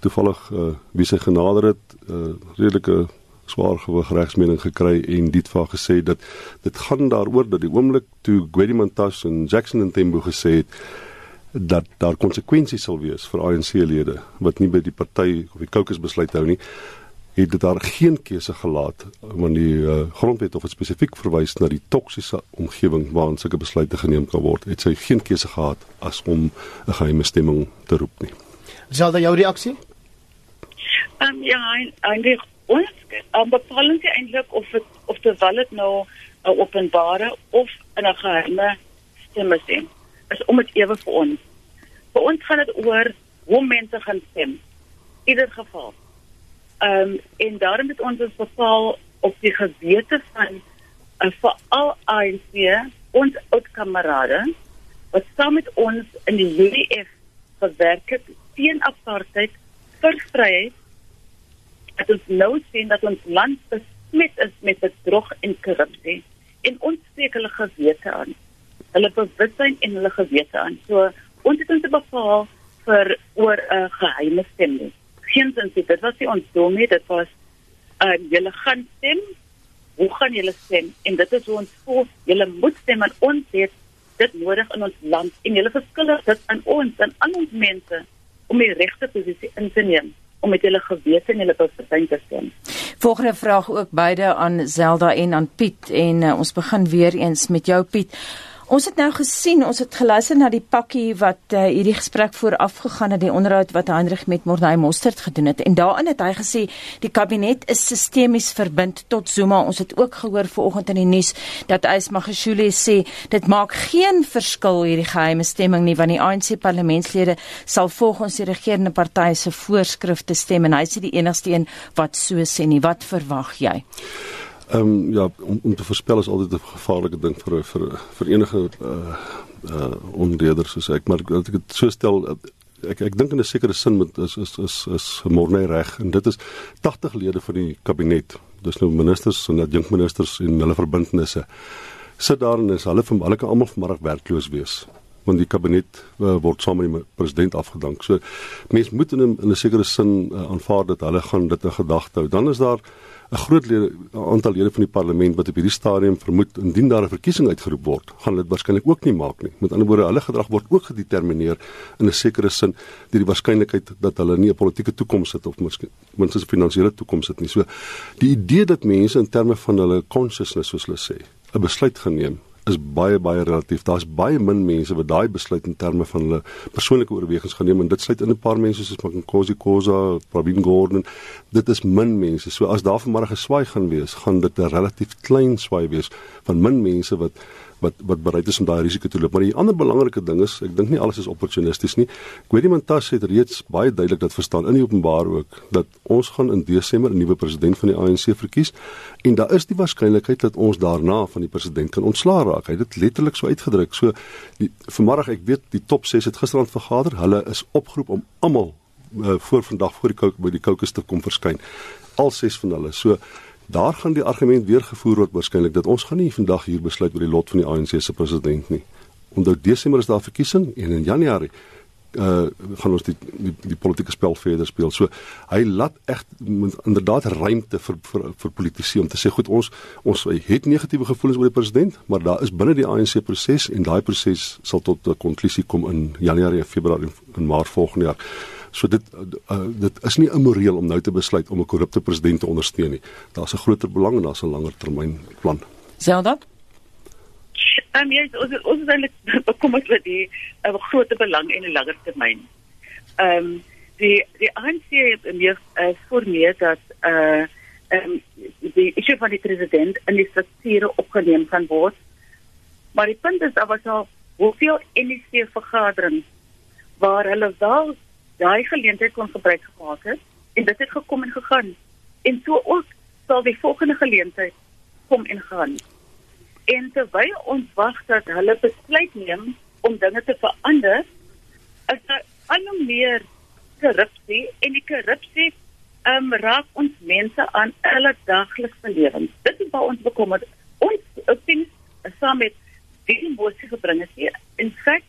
toevallig uh, wie sy genader het, 'n uh, redelike swaar gewig regsmening gekry en dit vir gesê dat dit gaan daaroor dat die oomblik toe Gwedi Mantashe en Jackson Ntembu gesê het dat daar konsekwensies sal wees vir ANC-lede wat nie by die party of die caucus besluit hou nie het dit daar geen keuse gelaat want die uh, grondwet of spesifiek verwys na die toksiese omgewing waarin sulke besluite geneem kan word het sy geen keuse gehad as om 'n geheime stemming te roep nie. Sal daar jou reaksie? Ehm um, ja, eintlik ons um, bepaal ons eintlik of het, of terwyl dit nou 'n openbare of 'n geheime stem is om dit ewe vir ons. Vir ons gaan dit oor hoe mense gaan stem. Ieder geval Ehm um, en daarom het ons ons bepaal op die gewete van uh, veral ANC, ons oud kamerade wat saam met ons in die UDF gewerk het teen apartheid vir vryheid. Het ons nou sien dat ons land besmet is met bedrog en korrupsie en ons steek hulle gewete aan. Hulle bewustheid en hulle gewete aan. So ons het ons bepaal vir oor 'n uh, geheime stemming geen sin sê dit was nie ons doel nie dit was uh julle gaan stem. Hoe gaan julle stem? En dit is hoe ons voel. Julle moet stem en ons het dit nodig in ons land. En julle verskil dit aan ons en aan ons mense om die regte posisie in te neem om met julle gewete en julle bewustheid te stem. Volgende vraag ook beide aan Zelda en aan Piet en uh, ons begin weer eens met jou Piet. Ons het nou gesien, ons het geluister na die pakkie wat uh, hierdie gesprek vooraf gegaan het, die onderhoud wat Hendrik met Mordai Mostert gedoen het. En daarin het hy gesê die kabinet is sistemies verbind tot Zuma. Ons het ook gehoor vanoggend in die nuus dat Ysmagashule sê dit maak geen verskil hierdie geheime stemming nie want die ANC parlementslede sal volgens die regerende party se voorskrifte stem en hy sê die enigste een wat so sê nie. Wat verwag jy? Ehm um, ja, om om te voorspel is altyd 'n gevaarlike ding vir vir vir enige uh uh onreders soos ek, maar dat ek dit so stel ek ek dink in 'n sekere sin met is is is is Morne reg en dit is 80 lede van die kabinet. Dis nou ministers en adjunk ministers en hulle verbintenisse. Sit daar en is hulle van hulle kan almal vanmiddag werkloos wees want die kabinet uh, word saam met die president afgedank. So mense moet in 'n in 'n sekere sin uh, aanvaar dat hulle gaan dit in gedagte hou. Dan is daar 'n groot lede, aantal lede van die parlement wat op hierdie stadium vermoed indien daar 'n verkiesing uitgeroep word, gaan dit waarskynlik ook nie maak nie. Met ander woorde, hulle gedrag word ook gedetermineer in 'n sekere sin deur die waarskynlikheid dat hulle nie 'n politieke toekoms het of minstens 'n finansiële toekoms het nie. So die idee dat mense in terme van hulle consciousness soos hulle sê, 'n besluit geneem is baie baie relatief. Daar's baie min mense wat daai besluit in terme van hulle persoonlike oorwegings geneem en dit sluit in 'n paar mense soos Makosi Khoza, Pravin Gordhan. Dit is min mense. So as daar vanmôre 'n swaai gaan wees, gaan dit 'n relatief klein swaai wees van min mense wat wat wat bereid is om daai risiko te loop. Maar die ander belangrike ding is, ek dink nie alles is opportunisties nie. Gwedi Mantashe het reeds baie duidelik dat verstaan in die openbaar ook dat ons gaan in Desember 'n nuwe president van die ANC verkies en daar is die waarskynlikheid dat ons daarna van die president kan ontslaa raak. Hy het dit letterlik so uitgedruk. So die vanmiddag ek weet die top 6 het gisterand vergader. Hulle is opgeroep om almal uh, voor vandag voor die kook by die kokes te kom verskyn. Al ses van hulle. So daar gaan die argument weer gevoer word waarskynlik dat ons gaan nie vandag hier besluit oor die lot van die ANC se president nie. Onder Desember is daar verkiesing en in Januarie uh gaan ons die die, die politieke spel verder speel. So hy laat echt inderdaad ruimte vir vir vir politici om te sê goed ons ons het negatiewe gevoelens oor die president, maar daar is binne die ANC proses en daai proses sal tot 'n konklusie kom in Januarie, Februarie en Maart volgende jaar. So dit uh, dit is nie immoreel om nou te besluit om 'n korrupte president te ondersteun nie. Daar's 'n groter belang en daar's 'n langer termyn plan. Zelda? Ehm um, ja, ons ons is eintlik bekommerd oor die 'n uh, groter belang en 'n langer termyn. Ehm um, die die ANC het meer uh, formeer dat eh uh, ehm um, die issue van die president in die strukture opgeneem kan word. Maar die punt is dat was al hoeveel NEC vergaderings waar hulle wel daai geleentheid kon gebruik gemaak het en dit het gekom en gegaan. En so ook sal die volgende geleentheid kom en gaan. En terwyl ons wag dat hulle besluit neem om dinge te verander, is daar al hoe meer korrupsie en die korrupsie um, raak ons mense aan hulle daaglikse lewens. Dit is waar ons bekommerd. Ons sien saam met die bosse gebring het in feite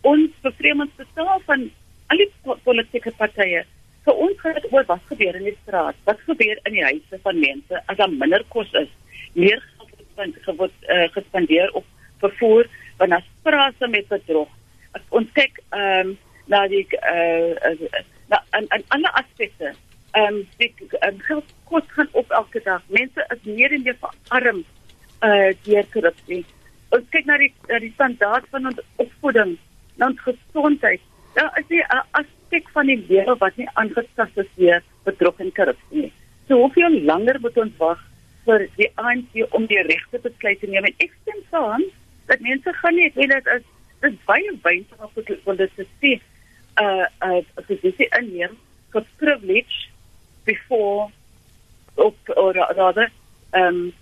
ons bevreemd bestaan van al die politieke partye vir ons gaan dit oor wat gebeur in die straat, wat gebeur in die huise van mense as daar minder kos is, meer geld geword uh, gespandeer op vervoer, want as prase met bedrog. As ons kyk ehm um, na die uh, uh, na en en ander aspekte. Ehm um, die um, geld kos gaan op elke dag. Mense is meer en meer verarm uh deur korrupsie. Ons kyk na die na die standaard van ons opvoeding, na ons gesondheid. Daar is 'n aspek van die lewe wat nie aangetast is deur bedrog en korrupsie nie. So hoeveel langer moet ons wag vir die ANC om die regte besluit te neem? En ek stem saam dat mense gaan nie weet dat as dit baie baie op wat dit sê uh uh as jy sê inneem for privilege before or, or rather um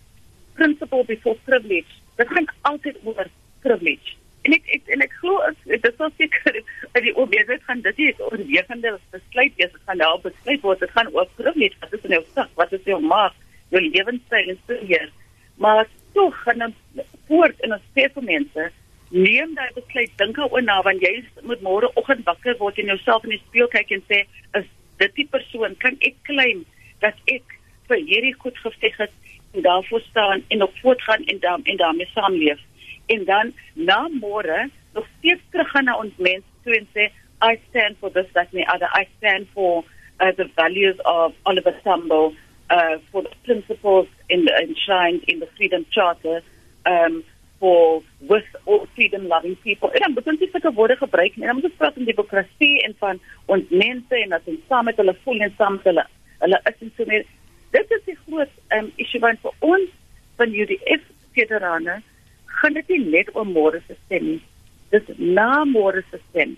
principle before privilege dit gaan altyd oor privilege en ek, ek en ek glo dit is so seker dat die oorweging gaan dit is oorwegende besluit wees dit gaan daar besluit word dit gaan oor privilege wat is in jou sak wat is jou maak jou lewenstyl en so hier maar tog gaan voort in 'n spesiale mense neem daai besluit dink daaroor na want jy moet môre oggend wakker word en jouself in die spieël kyk en sê is dit die persoon? Kan ek claim dat ek vir hierdie goed geveg het en daarvoor staan en op voortgaan en dan en daarmee saamleef en dan na môre nog steeds terug gaan na ons mense toe en sê I stand for this that me other I stand for uh, the values of Oliver Tambo uh, for the principles in the, enshrined in the Freedom Charter um, for with all freedom loving people. En dan moet ons sulke woorde gebruik en dan moet ons praat van demokrasie en van ons mense en dat ons saam met hulle voel en saam met hulle hulle is en so meer. Dit is die groot um, issue van vir ons van UDF veterane gaan dit nie net om môre se stem nie. Dit is na môre se stem.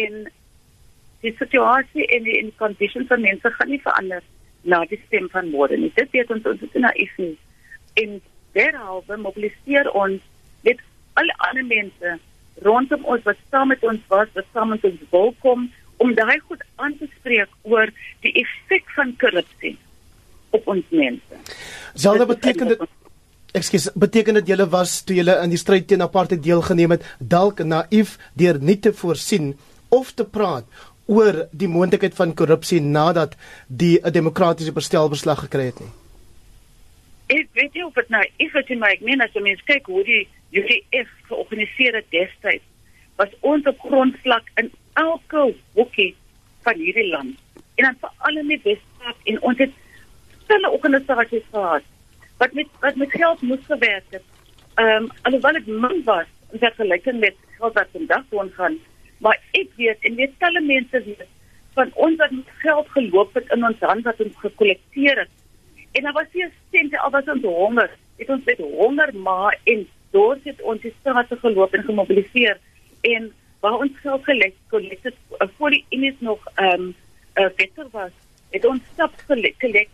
En die situasie en die, die conditions van mense gaan nie verander na die stem van môre nie. Dit weet ons ons is naïef nie. En derhalwe mobiliseer ons met alle ander mense rondom ons wat saam met ons was, wat saam met ons wil kom om daai goed aan te spreek oor die effek van korrupsie op ons mense. Sal dit beteken dat Ekskuus, beteken dit julle was toe julle in die stryd teen apartheid deelgeneem het, dalk naïef deur nie te voorsien of te praat oor die moontlikheid van korrupsie nadat die 'n demokratiese bestelbeslag gekry het nie? ek weet nie of dit nou ek het in my meen as jy mens kyk hoe die UDF georganiseer het destyds was ons op grondvlak in elke hoekie van hierdie land en dan veral in die Wes-Kaap en ons het stille organisasies gehad wat met wat met geld moes gewerk het. Ehm um, alhoewel dit min was in vergelyking met geld wat vandag kon gaan, maar ek weet en weet talle mense weet van ons wat met geld geloop het in ons hand wat ons gekollekteer het En dan was hier sente al was ons honger. Het ons met honger maar en dors het ons die strate geloop en gemobiliseer en waar ons geld gelek kon dit uh, voor die ines nog ehm um, uh, beter was. Het ons stap gelek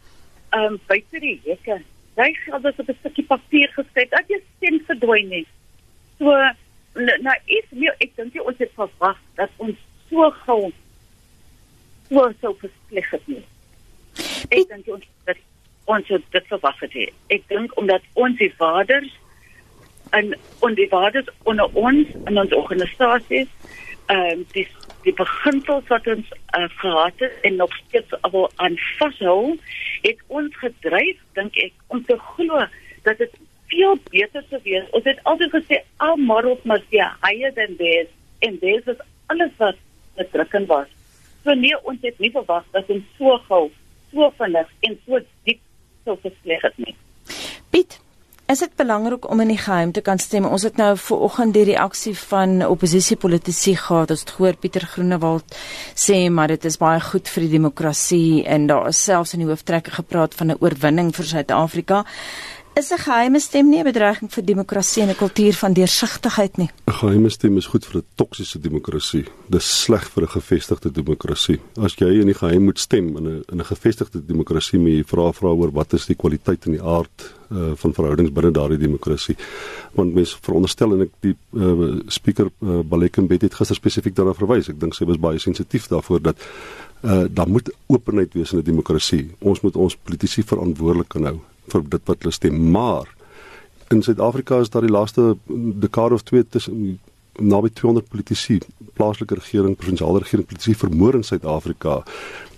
ehm um, buite die hekke. Daai geld was op 'n stukkie papier geskryf dat jy sent verdwyn nie. So nou is mir ek dink jy ons het verwag dat ons so gou so so versleg het nie. Ek dink ons dat ons het dit verwag het. Ek dink omdat ons die vaders en en die vaders onder ons in ons organisasies ehm um, die die beginsels wat ons uh, gehad het en nog steeds al aan vashou het ons gedryf dink ek om te glo dat dit veel beter sou wees. Ons het altyd gesê al morals must be higher than theirs en dit is alles wat gedrukkend was. So nee, ons het nie verwag dat ons so gou, so vinnig en so diep sou versleg het nie. Is dit belangrik om in die geheim te kan stem? Ons het nou ver oggend die reaksie van oppositiepolitici gehad. Ons het gehoor Pieter Groenewald sê maar dit is baie goed vir die demokrasie en daar is selfs in die hooftrekke gepraat van 'n oorwinning vir Suid-Afrika. Is 'n geheime stem nie 'n bedreiging vir demokrasie en 'n kultuur van deursigtigheid nie? 'n Geheime stem is goed vir 'n toksiese demokrasie. Dis sleg vir 'n gevestigde demokrasie. As jy in die geheim moet stem in 'n in 'n gevestigde demokrasie, moet jy vra vra oor wat is die kwaliteit en die aard uh, van verhoudings binne daardie demokrasie. Want mense veronderstel en ek die uh, speaker uh, Balekembet het gister spesifiek daarna verwys. Ek dink sy was baie sensitief daarvoor dat uh, daar moet openheid wees in 'n demokrasie. Ons moet ons politici verantwoordelik kan hou vir dit wat hulle stem, maar in Suid-Afrika is daar die laaste dekade of twee tussen naby 200 politici, plaaslike regering, provinsiale regering, politici vermoor in Suid-Afrika.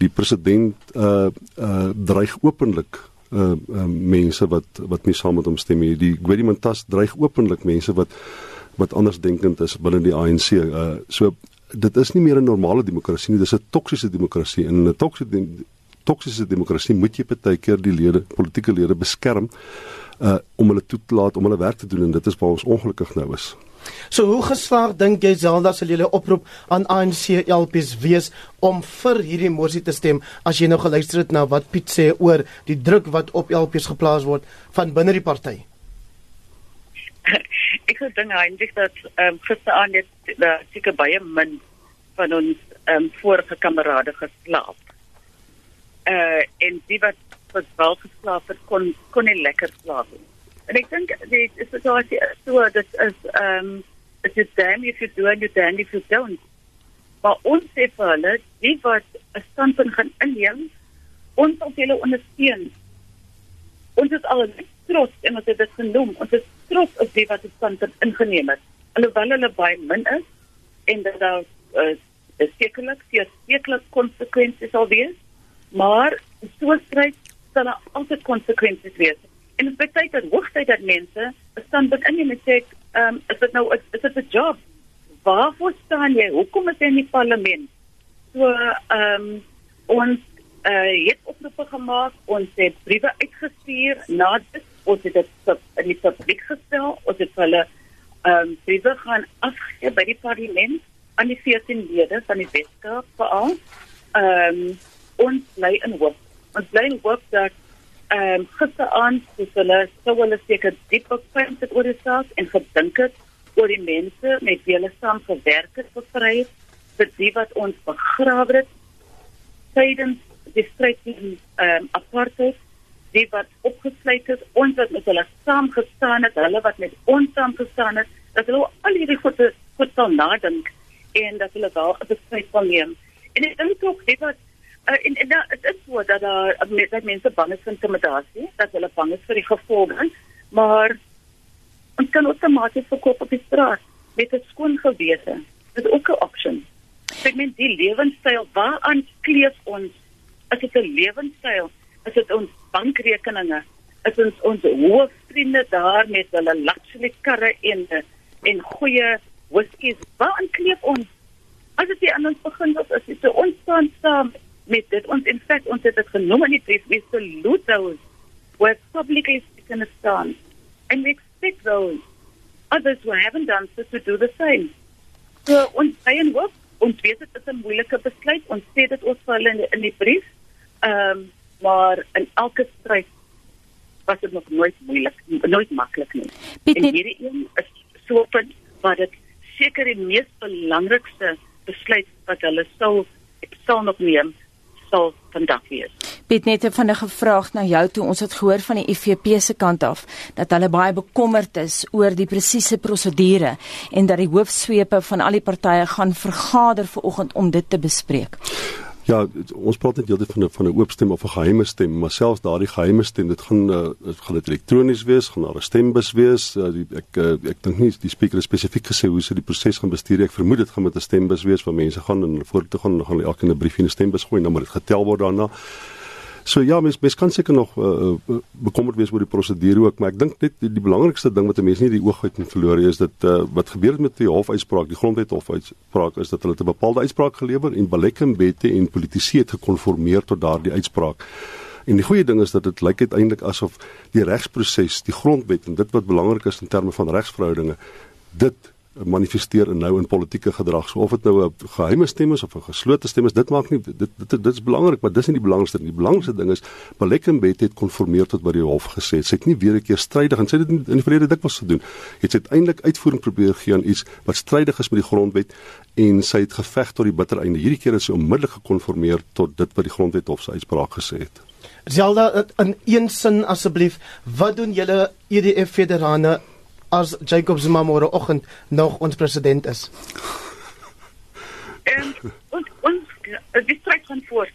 Die president uh uh dreig openlik uh, uh mense wat wat nie saam met hom stem nie. Die Gwedi Mantas dreig openlik mense wat wat anders denkend is binne die ANC. Uh so dit is nie meer 'n normale demokrasie nie, dis 'n toksiese demokrasie. En 'n toksiese toksiese demokrasie moet jy baie keer die lede, politieke lede beskerm uh om hulle toe te laat om hulle werk te doen en dit is waar ons ongelukkig nou is. So hoe geslaag dink jy Zelda sal julle oproep aan ANC LPs wees om vir hierdie mosie te stem as jy nou geluister het na wat Piet sê oor die druk wat op LPs geplaas word van binne die party? ek sou dink eintlik dat ehm um, gisteraand net uh, seker baie min van ons ehm um, vorige kamerade geslaap. Uh en die wat wat wel geslaap het kon kon nie lekker slaap nie. En ek dink die situasie is so dat is ehm um, it is damn if you do and you damn if you don't. Maar ons sê vir hulle, die wat 'n standpunt gaan inneem, ons sal hulle ondersteun. Ons is al trots en ons het dit genoem. Ons is trots op die wat die standpunt ingeneem het. Alhoewel hulle baie min is en dat daar uh, sekerlik sekerlik konsekwensies sal wees, maar so stryd sal daar altyd konsekwensies wees. En dit beteken dat hoogtyd dat mense 'n standpunt inneem en sê, ehm, um, is dit nou is dit 'n job? Waarvoor staan jy? Hoekom is jy in die parlement? So, ehm um, ons uh het oproepe gemaak, ons het briewe uitgestuur na dit ons het dit in die publiek gestel, ons het hulle ehm um, briewe gaan afgee by die parlement aan die 14 lede van die Weskaap veral. Ehm um, ons bly in hoop. Ons bly in hoop dat ehm um, gisteraand het hulle sou hulle seker diep opgevind het oor die saak en gedink het oor die mense met wie hulle saam gewerk het vir vryheid vir die wat ons begrawe het tydens die stryd teen ehm um, apartheid die wat opgesluit is ons wat met hulle saam gestaan het hulle wat met ons saam gestaan het dat hulle al hierdie goede goed sal nadink en dat hulle daar 'n besluit kan neem en ek dink ook dit wat uh, en en nou, dit is so dat uh, dat mense bang is vir intimidasie, dat hulle bang is vir die gevolge, maar ons kan outomaties verkoop op die straat met 'n skoon gewete. Dit is ook 'n opsie. Ek meen die lewenstyl waaraan kleef ons? Is dit 'n lewenstyl? Is dit ons bankrekeninge? Is ons ons hoofvriende daar met hulle luxury karre en en goeie whiskies? Waaraan kleef ons? As dit aan ons begin was, as dit so ons staan saam met dit. Ons in feite ons het dit genoem in die brief we salute those who have publicly taken a stand and we expect those others who haven't done so to do the same. So ons sien ook ons weet dit is 'n moeilike besluit. Ons sê dit ons vir hulle in, in die brief. Ehm um, maar in elke stryd was dit nog nooit moeilik nooit maklik nie. Piet, en hierdie een is so punt wat dit seker die mees belangrikste besluit wat hulle sou sal nog neem sal vandag wees. Piet net 'n vinnige vraag na jou toe. Ons het gehoor van die IFP se kant af dat hulle baie bekommerd is oor die presiese prosedure en dat die hoofsweepe van al die partye gaan vergader vanoggend om dit te bespreek. Ja, ons praat net heeltyd van 'n van 'n oop stem of 'n geheime stem, maar selfs daardie geheime stem, dit gaan uh, dit gaan elektronies wees, gaan daar 'n stembus wees. Uh, die, ek uh, ek dink nie die spreker spesifiek gesê hoe sy die proses gaan bestuur. Ek vermoed dit gaan met 'n stembus wees waar mense gaan en voor toe gaan, gaan elkeen 'n briefie in 'n stembus gooi en dan moet dit getel word daarna. So ja, mens mens kan seker nog uh, bekommerd wees oor die prosedure ook, maar ek dink net die, die belangrikste ding wat 'n mens nie die oog uit moet verloor is dat uh, wat gebeur het met die hofuitspraak, die grondwet hofuitspraak is dat hulle 'n bepaalde uitspraak gelewer en Balekembete en politici het gekonformeer tot daardie uitspraak. En die goeie ding is dat dit lyk uiteindelik asof die regsproses, die grondwet en dit wat belangrik is in terme van regsverhoudinge, dit manifesteer in nou in politieke gedrag. So of dit nou 'n geheime stem is of 'n geslote stem is, dit maak nie dit dit dit, is belangrik, maar dis nie die belangrikste nie. Die belangrikste ding is Balekembet het konformeer tot wat die hof gesê het. Sy het nie weer 'n keer strydig en sy het dit in die verlede dikwels gedoen. Het sy uiteindelik uitvoering probeer gee aan iets wat strydig is met die grondwet en sy het geveg tot die bitter einde. Hierdie keer het sy onmiddellik gekonformeer tot dit wat die grondwet hof se uitspraak gesê het. Zelda in een sin asseblief, wat doen julle EDF veterane as Jacob Zuma môre oggend nog ons president is? En ons ons die stryd gaan voort.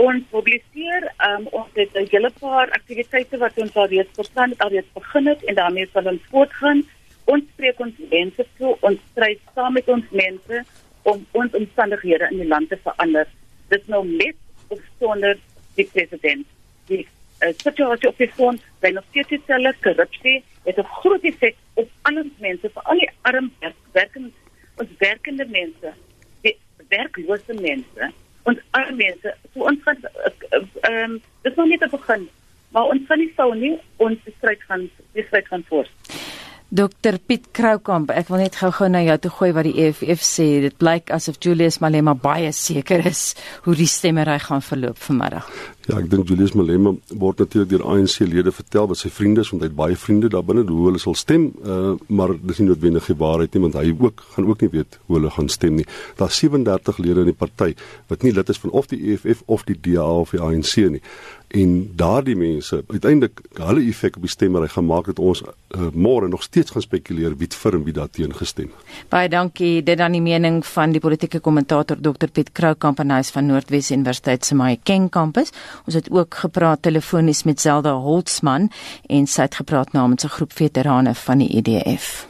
Ons publiseer um, ons het 'n hele paar aktiwiteite wat ons al reeds verstaan het, al reeds begin het en daarmee sal ons voortgaan. ons spreek ons mense toe, ons stry saam met ons mense om ons omstandighede in die land te verander. Dit nou met of sonder die president. Die uh, situasie op die front, by nog steeds dieselfde korrupsie, het 'n groot effek op ander mense, veral die arm werkende ons werkende mense, die werklose mense, ons arme mense. So ons gaan ehm uh, um, dis nog net 'n begin, maar ons gaan nie sou nie ons stryd gaan die stryd gaan voort. Dr Piet Kroukamp, ek wil net gou-gou na jou toe gooi wat die EFF sê. Dit blyk asof Julius Malema baie seker is hoe die stemmery gaan verloop vanmiddag. Ja, ek dink Julius Malema word natuurlik deur ANC-lede vertel wat sy vriende is, want hy het baie vriende daar binne hoe hulle sal stem, uh, maar dis nie noodwendig die waarheid nie, want hy ook gaan ook nie weet hoe hulle gaan stem nie. Daar's 37 lede in die party wat nie lid is van of die EFF of die DA of die ANC nie en daardie mense uiteindelik hulle effek op die stemmery gemaak het ons uh, môre nog steeds gaan spekuleer wie vir wie daarteen gestem. Baie dankie. Dit dan die mening van die politieke kommentator Dr Piet Kroukamp van Huis van Noordwes Universiteit se Mahikeng kampus. Ons het ook gepraat telefonies met Zelda Holtzman en sy het gepraat namens 'n groep veterane van die IDF. E